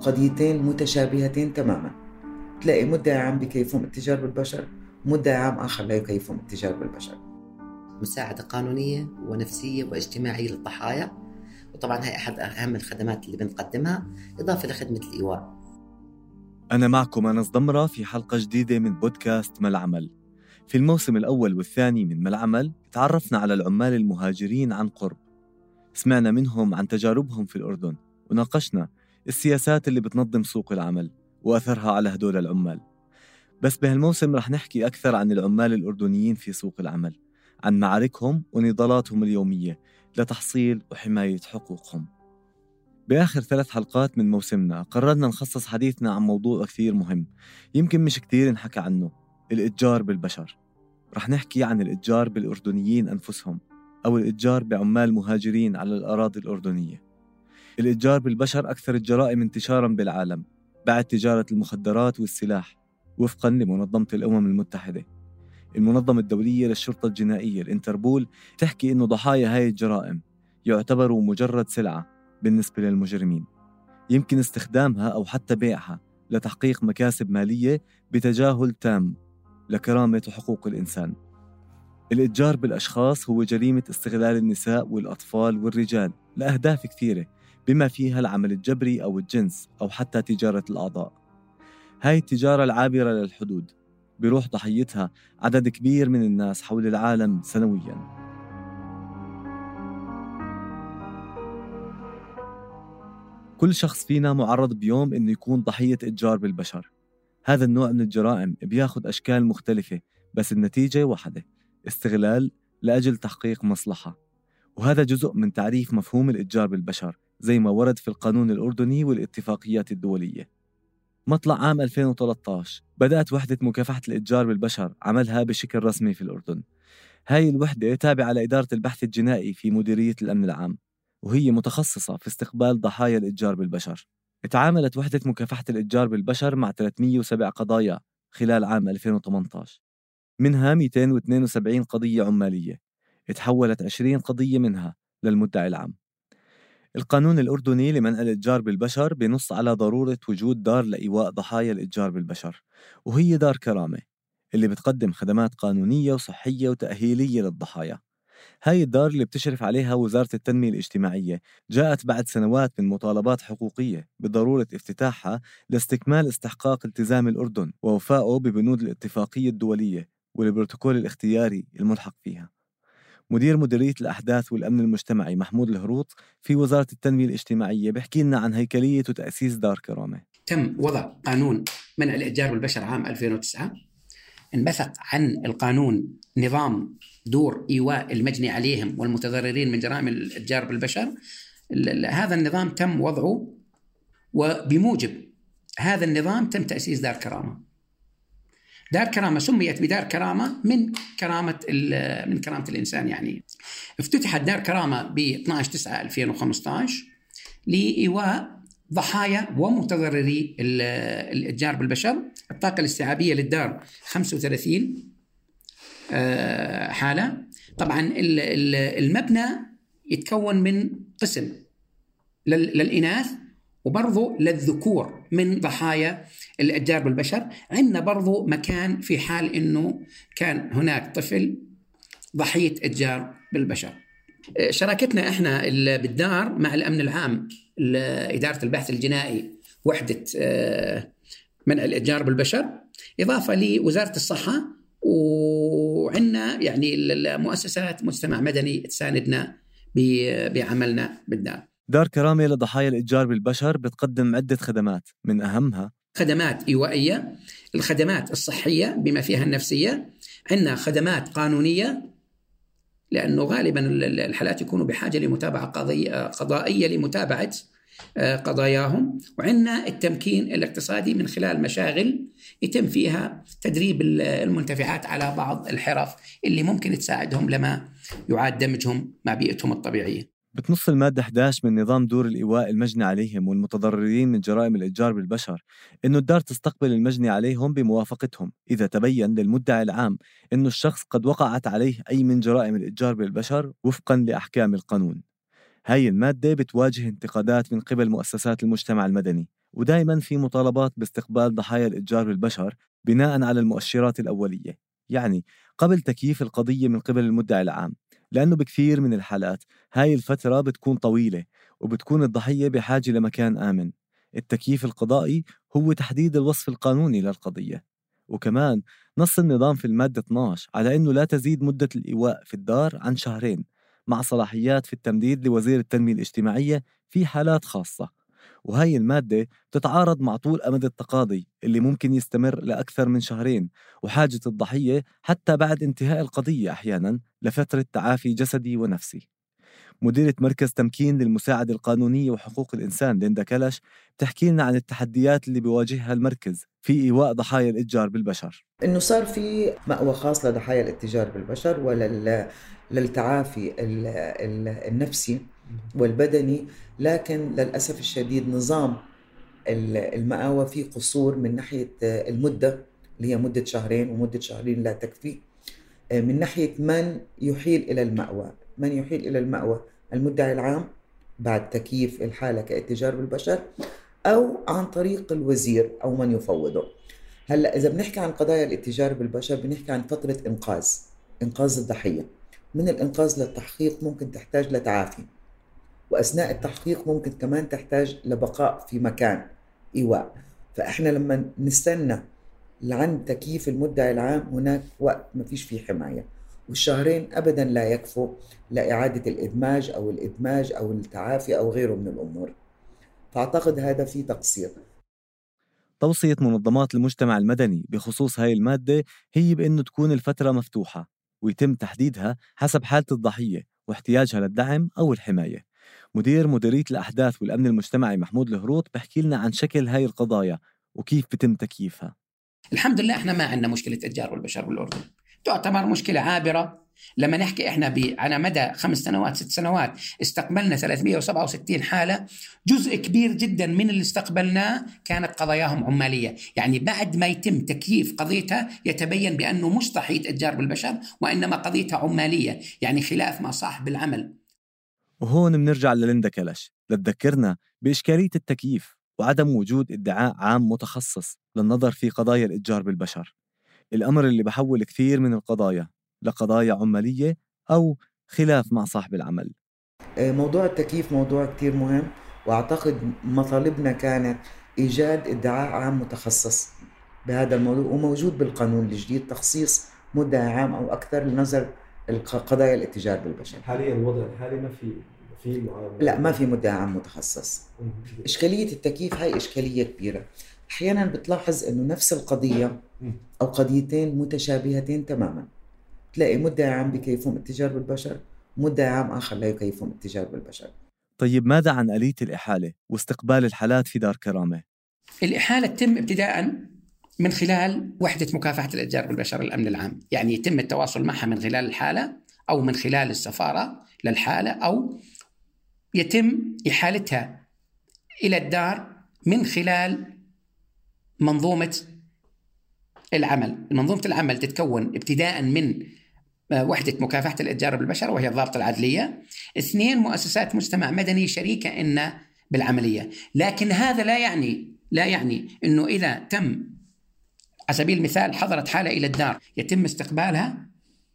قضيتين متشابهتين تماما. تلاقي مدعي عام بكيفهم التجار بالبشر مدعي عام آخر لا يكيفهم التجار بالبشر. مساعدة قانونية ونفسية واجتماعية للضحايا. وطبعا هي أحد أهم الخدمات اللي بنقدمها إضافة لخدمة الإيواء. أنا معكم أنس ضمرة في حلقة جديدة من بودكاست ما العمل في الموسم الأول والثاني من ما العمل تعرفنا على العمال المهاجرين عن قرب. سمعنا منهم عن تجاربهم في الأردن. وناقشنا السياسات اللي بتنظم سوق العمل وأثرها على هدول العمال. بس بهالموسم رح نحكي أكثر عن العمال الأردنيين في سوق العمل عن معاركهم ونضالاتهم اليومية لتحصيل وحماية حقوقهم. بآخر ثلاث حلقات من موسمنا قررنا نخصص حديثنا عن موضوع كثير مهم يمكن مش كثير انحكى عنه الإتجار بالبشر. رح نحكي عن الإتجار بالأردنيين أنفسهم أو الإتجار بعمال مهاجرين على الأراضي الأردنية. الإتجار بالبشر أكثر الجرائم انتشارا بالعالم بعد تجارة المخدرات والسلاح وفقا لمنظمة الأمم المتحدة. المنظمة الدولية للشرطة الجنائية الإنتربول تحكي إنه ضحايا هاي الجرائم يعتبروا مجرد سلعة بالنسبة للمجرمين. يمكن استخدامها أو حتى بيعها لتحقيق مكاسب مالية بتجاهل تام لكرامة وحقوق الإنسان. الإتجار بالأشخاص هو جريمة استغلال النساء والأطفال والرجال لأهداف كثيرة بما فيها العمل الجبري أو الجنس أو حتى تجارة الأعضاء. هاي التجارة العابرة للحدود بروح ضحيتها عدد كبير من الناس حول العالم سنوياً. كل شخص فينا معرض بيوم إنه يكون ضحية إتجار بالبشر. هذا النوع من الجرائم بياخد أشكال مختلفة بس النتيجة واحدة استغلال لأجل تحقيق مصلحة. وهذا جزء من تعريف مفهوم الإتجار بالبشر. زي ما ورد في القانون الأردني والاتفاقيات الدولية. مطلع عام 2013 بدأت وحدة مكافحة الإتجار بالبشر عملها بشكل رسمي في الأردن. هاي الوحدة تابعة لإدارة البحث الجنائي في مديرية الأمن العام وهي متخصصة في استقبال ضحايا الإتجار بالبشر. تعاملت وحدة مكافحة الإتجار بالبشر مع 307 قضايا خلال عام 2018 منها 272 قضية عمالية. تحولت 20 قضية منها للمدعي العام. القانون الأردني لمنع الإتجار بالبشر بنص على ضرورة وجود دار لإيواء ضحايا الإتجار بالبشر وهي دار كرامة اللي بتقدم خدمات قانونية وصحية وتأهيلية للضحايا. هاي الدار اللي بتشرف عليها وزارة التنمية الاجتماعية جاءت بعد سنوات من مطالبات حقوقية بضرورة افتتاحها لاستكمال استحقاق التزام الأردن ووفائه ببنود الاتفاقية الدولية والبروتوكول الاختياري الملحق فيها. مدير مديرية الأحداث والأمن المجتمعي محمود الهروط في وزارة التنمية الاجتماعية بيحكي لنا عن هيكلية وتأسيس دار كرامة. تم وضع قانون منع الإتجار بالبشر عام 2009 انبثق عن القانون نظام دور إيواء المجني عليهم والمتضررين من جرائم الإتجار بالبشر. هذا النظام تم وضعه وبموجب هذا النظام تم تأسيس دار كرامة. دار كرامة سميت بدار كرامة من كرامة من كرامة الإنسان يعني. افتتحت دار كرامة ب 12 9 2015 لإيواء ضحايا ومتضرري الإتجار بالبشر. الطاقة الاستيعابية للدار 35 حالة. طبعا المبنى يتكون من قسم للإناث وبرضه للذكور من ضحايا الإتجار بالبشر. عندنا برضو مكان في حال إنه كان هناك طفل ضحية إتجار بالبشر. شراكتنا إحنا بالدار مع الأمن العام إدارة البحث الجنائي وحدة آه، منع الإتجار بالبشر. إضافة لوزارة الصحة وعندنا يعني المؤسسات مجتمع مدني تساندنا بعملنا بالدار. دار كرامة لضحايا الإتجار بالبشر بتقدم عدة خدمات من أهمها خدمات إيوائية، الخدمات الصحية بما فيها النفسية، عندنا خدمات قانونية لأنه غالبا الحالات يكونوا بحاجة لمتابعة قضائية لمتابعة آه، قضاياهم وعندنا التمكين الاقتصادي من خلال مشاغل يتم فيها تدريب المنتفعات على بعض الحرف اللي ممكن تساعدهم لما يعاد دمجهم مع بيئتهم الطبيعية. بتنص المادة 11 من نظام دور الإيواء المجني عليهم والمتضررين من جرائم الإتجار بالبشر إنه الدار تستقبل المجني عليهم بموافقتهم. إذا تبين للمدعي العام إنه الشخص قد وقعت عليه أي من جرائم الإتجار بالبشر وفقا لأحكام القانون. هاي المادة بتواجه انتقادات من قبل مؤسسات المجتمع المدني ودائما في مطالبات باستقبال ضحايا الإتجار بالبشر بناء على المؤشرات الأولية. يعني قبل تكييف القضية من قبل المدعي العام لأنه بكثير من الحالات هاي الفترة بتكون طويلة وبتكون الضحية بحاجة لمكان آمن. التكييف القضائي هو تحديد الوصف القانوني للقضية. وكمان نص النظام في المادة 12 على أنه لا تزيد مدة الإيواء في الدار عن شهرين مع صلاحيات في التمديد لوزير التنمية الاجتماعية في حالات خاصة. وهي المادة بتتعارض مع طول أمد التقاضي اللي ممكن يستمر لأكثر من شهرين وحاجة الضحية حتى بعد انتهاء القضية أحيانا لفترة تعافي جسدي ونفسي. مديرة مركز تمكين للمساعدة القانونية وحقوق الإنسان ليندا كلش بتحكي لنا عن التحديات اللي بيواجهها المركز في إيواء ضحايا الإتجار بالبشر. إنه صار في مأوى خاص لضحايا الإتجار بالبشر ولل للتعافي النفسي. والبدني لكن للأسف الشديد نظام المأوى فيه قصور من ناحية المدة اللي هي مدة شهرين ومدة شهرين لا تكفي من ناحية من يحيل إلى المأوى. من يحيل إلى المأوى؟ المدعي العام بعد تكييف الحالة كاتجار بالبشر أو عن طريق الوزير أو من يفوضه. هلأ إذا بنحكي عن قضايا الاتجار بالبشر بنحكي عن فترة إنقاذ إنقاذ الضحية. من الإنقاذ للتحقيق ممكن تحتاج لتعافي. وأثناء التحقيق ممكن كمان تحتاج لبقاء في مكان. إيواء فإحنا لما نستنى لعند تكييف المدعي العام هناك وقت ما فيش فيه حماية. والشهرين أبدا لا يكفوا لإعادة الإدماج أو الإدماج أو التعافي أو غيره من الأمور. فأعتقد هذا في تقصير. توصية منظمات المجتمع المدني بخصوص هاي المادة هي بأنه تكون الفترة مفتوحة ويتم تحديدها حسب حالة الضحية واحتياجها للدعم أو الحماية. مدير مديرية الأحداث والأمن المجتمعي محمود الهروط بحكي لنا عن شكل هاي القضايا وكيف بتم تكييفها. الحمد لله إحنا ما عندنا مشكلة إتجار والبشر بالأردن. تعتبر مشكلة عابرة. لما نحكي إحنا على مدى خمس سنوات ست سنوات استقبلنا 367 حالة. جزء كبير جدا من اللي استقبلناه كانت قضاياهم عمالية، يعني بعد ما يتم تكييف قضيتها يتبين بأنه مش ضحيه إتجار بالبشر وإنما قضيتها عمالية، يعني خلاف مع صاحب العمل. وهون بنرجع لليندا كلش لتذكرنا بإشكالية التكييف وعدم وجود ادعاء عام متخصص للنظر في قضايا الإتجار بالبشر. الأمر اللي بحول كثير من القضايا لقضايا عمالية أو خلاف مع صاحب العمل آه، موضوع التكييف موضوع كتير مهم وأعتقد مطالبنا كانت إيجاد ادعاء عام متخصص بهذا الموضوع وموجود بالقانون الجديد تخصيص مدعي عام أو أكثر لنظر قضايا الاتجار بالبشر. حاليا الوضع الحالي ما في في لا ما في مدعي عام متخصص إشكالية التكييف هاي إشكالية كبيرة. أحيانا بتلاحظ أنه نفس القضية أو قضيتين متشابهتين تماما. تلاقي مدعي عام بكيفهم التجار بالبشر مدعي عام آخر لا يكيفهم التجار بالبشر. طيب ماذا عن آلية الإحالة واستقبال الحالات في دار كرامة؟ الإحالة تتم ابتداء من خلال وحدة مكافحة الإتجار بالبشر الأمن العام. يعني يتم التواصل معها من خلال الحالة أو من خلال السفارة للحالة أو يتم إحالتها إلى الدار من خلال منظومة العمل. منظومة العمل تتكون ابتداء من وحدة مكافحة الإتجار بالبشر وهي الضابطة العدلية. اثنين مؤسسات مجتمع مدني شريكة إن بالعملية. لكن هذا لا يعني لا يعني أنه إذا تم على سبيل المثال حضرت حالة إلى الدار يتم استقبالها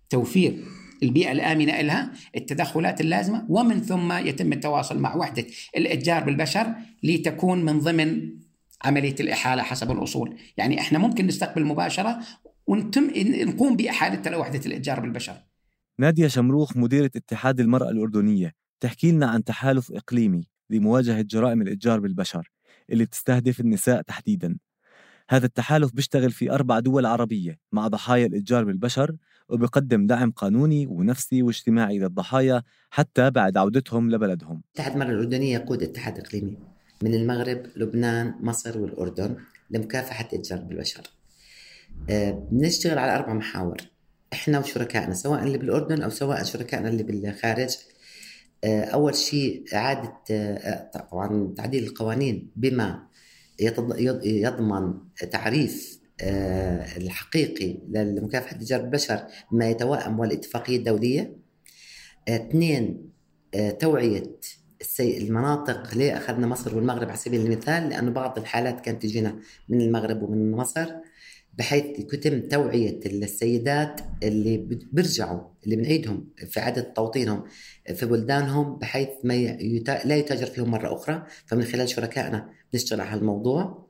توفير البيئة الآمنة لها التدخلات اللازمة ومن ثم يتم التواصل مع وحدة الإتجار بالبشر لتكون من ضمن عملية الإحالة حسب الأصول. يعني إحنا ممكن نستقبل مباشرة ونتم نقوم بإحالتها لوحدة الإتجار بالبشر. نادية شمروخ مديرة اتحاد المرأة الأردنية تحكي لنا عن تحالف إقليمي لمواجهة جرائم الإتجار بالبشر اللي بتستهدف النساء تحديداً. هذا التحالف بيشتغل في أربع دول عربية مع ضحايا الإتجار بالبشر وبيقدم دعم قانوني ونفسي واجتماعي للضحايا حتى بعد عودتهم لبلدهم. اتحاد المرأة الأردنية يقود اتحاد إقليمي من المغرب لبنان مصر والأردن لمكافحة الإتجار بالبشر. آه، بنشتغل على أربع محاور إحنا وشركائنا سواء اللي بالأردن أو سواء شركائنا اللي بالخارج. آه، أول شيء إعادة آه، طبعا تعديل القوانين بما يضمن تعريف آه، الحقيقي لمكافحة تجار البشر بما يتوائم والاتفاقية الدولية. اثنين آه، توعية المناطق ليه أخذنا مصر والمغرب على سبيل المثال لأنه بعض الحالات كانت تجينا من المغرب ومن مصر بحيث يتم توعية السيدات اللي بيرجعوا اللي بنعيدهم في عدد توطينهم في بلدانهم بحيث ما يتا... لا يتاجر فيهم مرة أخرى. فمن خلال شركائنا نشتغل على هالموضوع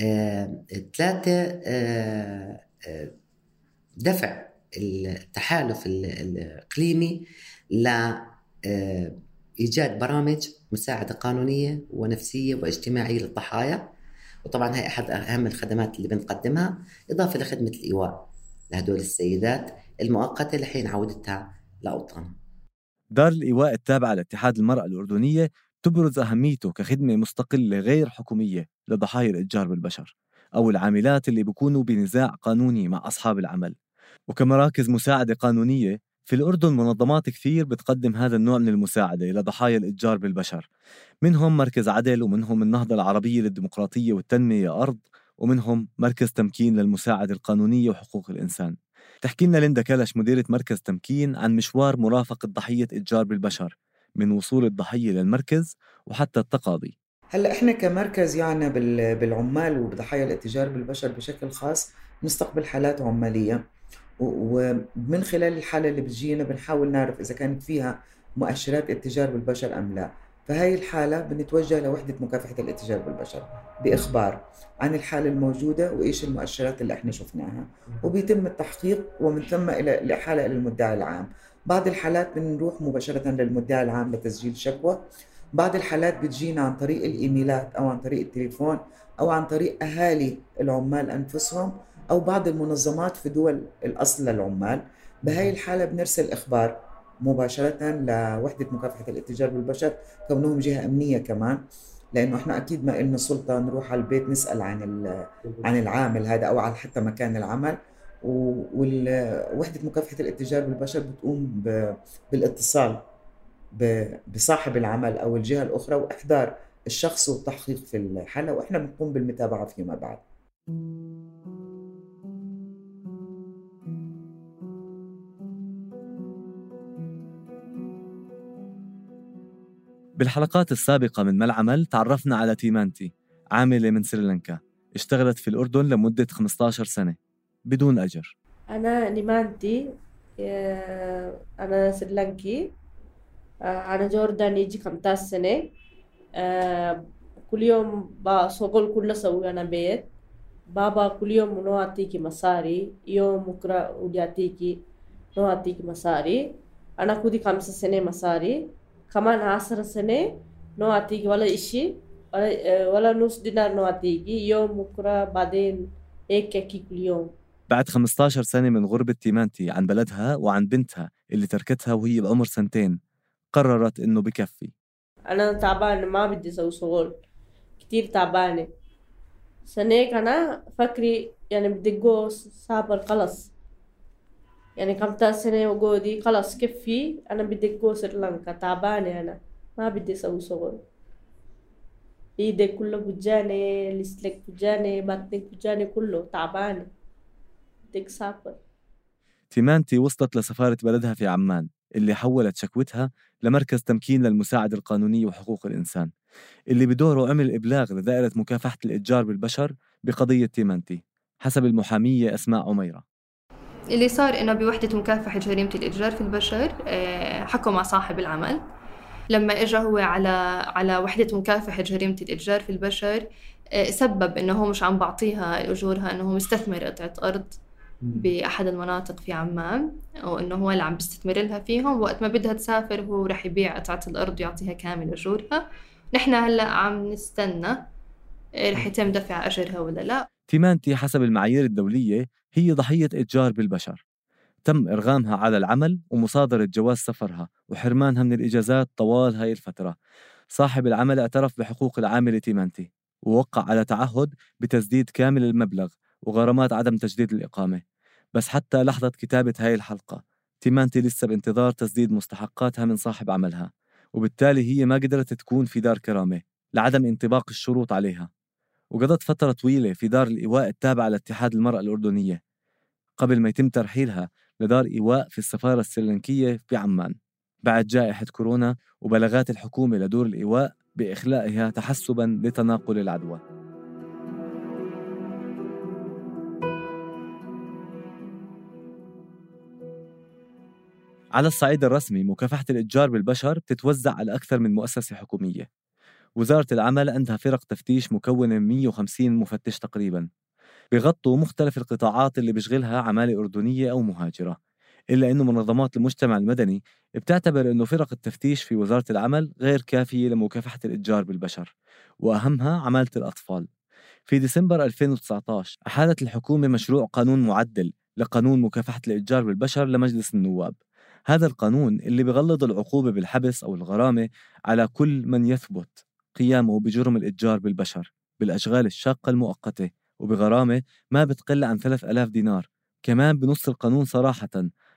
آه... ثلاثة آه... آه... دفع التحالف الإقليمي ل آه، إيجاد برامج مساعدة قانونية ونفسية واجتماعية للضحايا وطبعا هي أحد أهم الخدمات اللي بنقدمها إضافة لخدمة الإيواء لهدول السيدات المؤقتة لحين عودتها لأوطانها. دار الإيواء التابعة لاتحاد المرأة الأردنية تبرز أهميته كخدمة مستقلة غير حكومية لضحايا الإتجار بالبشر أو العاملات اللي بيكونوا بنزاع قانوني مع أصحاب العمل. وكمراكز مساعدة قانونية في الأردن منظمات كثير بتقدم هذا النوع من المساعدة لضحايا الإتجار بالبشر. منهم مركز عدل ومنهم النهضة العربية للديمقراطية والتنمية أرض ومنهم مركز تمكين للمساعدة القانونية وحقوق الإنسان. تحكي لنا ليندا كلش مديرة مركز تمكين عن مشوار مرافقة ضحية إتجار بالبشر. من وصول الضحية للمركز وحتى التقاضي. هلأ إحنا كمركز يعني بالعمال وبضحايا الاتجار بالبشر بشكل خاص نستقبل حالات عمالية. ومن خلال الحالة اللي بتجينا بنحاول نعرف إذا كانت فيها مؤشرات اتجار بالبشر أم لا. فهي الحالة بنتوجه لوحدة مكافحة الاتجار بالبشر بإخبار عن الحالة الموجودة وإيش المؤشرات اللي إحنا شفناها. وبيتم التحقيق ومن ثم إلى الإحالة إلى المدعي العام. بعض الحالات بنروح مباشرة للمدعي العام لتسجيل شكوى. بعض الحالات بتجينا عن طريق الإيميلات أو عن طريق التليفون أو عن طريق أهالي العمال أنفسهم أو بعض المنظمات في دول الأصل للعمال. بهاي الحالة بنرسل إخبار مباشرة لوحدة مكافحة الاتجار بالبشر كونهم جهة أمنية كمان لأنه إحنا أكيد ما لنا سلطة نروح على البيت نسأل عن عن العامل هذا أو على حتى مكان العمل. ووحدة مكافحة الاتجار بالبشر بتقوم بالاتصال بصاحب العمل أو الجهة الأخرى وإحضار الشخص والتحقيق في الحالة وإحنا بنقوم بالمتابعة فيما بعد. بالحلقات السابقة من ملعمل تعرفنا على تيمانتي عاملة من سريلانكا اشتغلت في الأردن لمدة 15 سنة بدون أجر أنا نيمانتي آه، أنا سريلانكي آه، أنا جوردان يجي 15 سنة آه، كل يوم بشغل كل سوي أنا بيت بابا كل يوم نو أعطيكي مصاري يوم بكرة ودي أعطيكي نو أعطيكي مصاري أنا كودي خمسة سنة مصاري كمان عشر سنة نو أعطيكي ولا إشي ولا, ولا نص دينار نو أعطيكي يوم بكرة بعدين هيك كل يوم بعد 15 سنة من غربة تيمانتي عن بلدها وعن بنتها اللي تركتها وهي بعمر سنتين قررت إنه بكفي. أنا تعبانة ما بدي أسوي شغل كتير تعبانة. سنة أنا فكري يعني بدي جو سافر خلص. يعني كم سنة وجودي خلاص كفي. أنا بدي أجو سريلانكا تعبانة أنا ما بدي أسوي شغل. إيدي كله بجاني لسلك بجاني بطنك بجاني كله تعبانة. أسافر تيمانتي وصلت لسفارة بلدها في عمان اللي حولت شكوتها لمركز تمكين للمساعدة القانونية وحقوق الإنسان اللي بدوره عمل إبلاغ لدائرة مكافحة الإتجار بالبشر بقضية تيمانتي حسب المحامية أسماء عميرة. اللي صار إنه بوحدة مكافحة جريمة الإتجار في البشر آه، حكوا مع صاحب العمل. لما إجا هو على على وحدة مكافحة جريمة الإتجار في البشر آه، سبب إنه هو مش عم بعطيها أجورها إنه هو مستثمر قطعة أرض. بأحد المناطق في عمان وإنه هو اللي عم بيستثمر لها فيهم. وقت ما بدها تسافر هو رح يبيع قطعة الأرض ويعطيها كامل أجورها. نحن هلأ عم نستنى آه، رح يتم دفع أجرها ولا لا. تيمانتي حسب المعايير الدولية هي ضحية إتجار بالبشر. تم إرغامها على العمل ومصادرة جواز سفرها وحرمانها من الإجازات طوال هاي الفترة. صاحب العمل اعترف بحقوق العاملة تيمانتي ووقع على تعهد بتسديد كامل المبلغ وغرامات عدم تجديد الإقامة. بس حتى لحظة كتابة هاي الحلقة تيمانتي لسه بانتظار تسديد مستحقاتها من صاحب عملها وبالتالي هي ما قدرت تكون في دار كرامة لعدم انطباق الشروط عليها. وقضت فترة طويلة في دار الإيواء التابعة لاتحاد المرأة الأردنية قبل ما يتم ترحيلها لدار إيواء في السفارة السريلانكية في عمان بعد جائحة كورونا وبلاغات الحكومة لدور الإيواء بإخلائها تحسبا لتناقل العدوى. على الصعيد الرسمي مكافحة الإتجار بالبشر بتتوزع على أكثر من مؤسسة حكومية. وزارة العمل عندها فرق تفتيش مكونة من 150 مفتش تقريبا. بيغطوا مختلف القطاعات اللي بيشغلها عمالة أردنية أو مهاجرة إلا أنه منظمات المجتمع المدني بتعتبر أنه فرق التفتيش في وزارة العمل غير كافية لمكافحة الإتجار بالبشر وأهمها عمالة الأطفال. في ديسمبر 2019 أحالت الحكومة مشروع قانون معدل لقانون مكافحة الإتجار بالبشر لمجلس النواب. هذا القانون اللي بغلظ العقوبة بالحبس أو الغرامة على كل من يثبت قيامه بجرم الإتجار بالبشر بالأشغال الشاقة المؤقتة وبغرامة ما بتقل عن 3000 دينار. كمان بنص القانون صراحة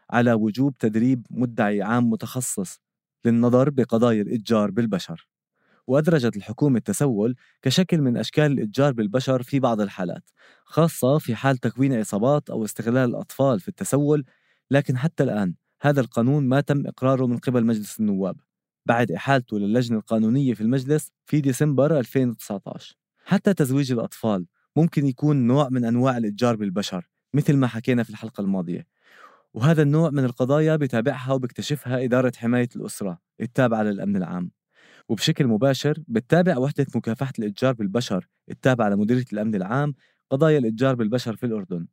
على وجوب تدريب مدعي عام متخصص للنظر بقضايا الإتجار بالبشر. وأدرجت الحكومة التسول كشكل من أشكال الإتجار بالبشر في بعض الحالات خاصة في حال تكوين عصابات أو استغلال الأطفال في التسول لكن حتى الآن هذا القانون ما تم إقراره من قبل مجلس النواب بعد إحالته للجنة القانونية في المجلس في ديسمبر 2019 حتى تزويج الأطفال ممكن يكون نوع من أنواع الإتجار بالبشر مثل ما حكينا في الحلقة الماضية. وهذا النوع من القضايا بتابعها وبكتشفها إدارة حماية الأسرة التابعة للأمن العام. وبشكل مباشر بتتابع وحدة مكافحة الإتجار بالبشر التابعة لمديرية الأمن العام قضايا الإتجار بالبشر في الأردن.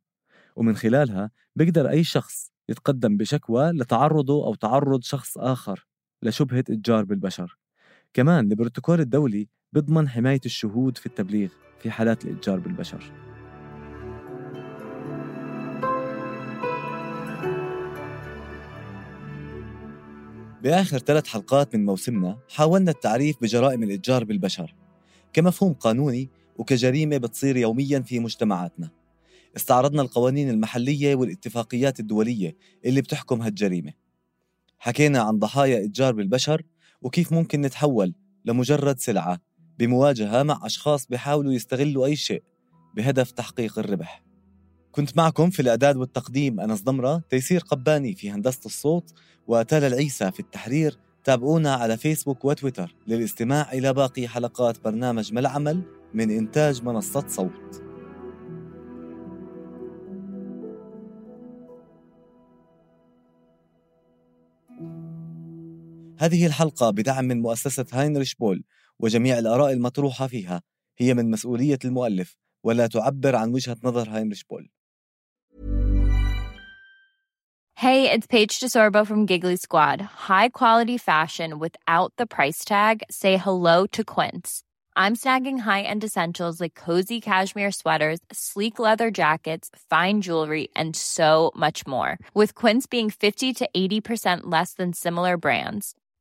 ومن خلالها بيقدر أي شخص يتقدم بشكوى لتعرضه أو تعرض شخص آخر لشبهة إتجار بالبشر. كمان البروتوكول الدولي بيضمن حماية الشهود في التبليغ في حالات الإتجار بالبشر. بآخر ثلاث حلقات من موسمنا حاولنا التعريف بجرائم الإتجار بالبشر. كمفهوم قانوني وكجريمة بتصير يوميا في مجتمعاتنا. استعرضنا القوانين المحلية والاتفاقيات الدولية اللي بتحكم هالجريمة. حكينا عن ضحايا إتجار بالبشر وكيف ممكن نتحول لمجرد سلعة بمواجهة مع أشخاص بيحاولوا يستغلوا أي شيء بهدف تحقيق الربح. كنت معكم في الإعداد والتقديم أنس ضمرة تيسير قباني في هندسة الصوت وتالا العيسى في التحرير. تابعونا على فيسبوك وتويتر للاستماع إلى باقي حلقات برنامج ملعمل من إنتاج منصة صوت. هذه الحلقة بدعم من مؤسسة هاينريش بول وجميع الآراء المطروحة فيها هي من مسؤولية المؤلف ولا تعبر عن وجهة نظر هاينريش بول Hey, it's Paige DeSorbo from Giggly Squad. High quality fashion without the price tag. Say hello to Quince. I'm snagging high-end essentials like cozy cashmere sweaters, sleek leather jackets, fine jewelry, and so much more. With Quince being 50 to 80% less than similar brands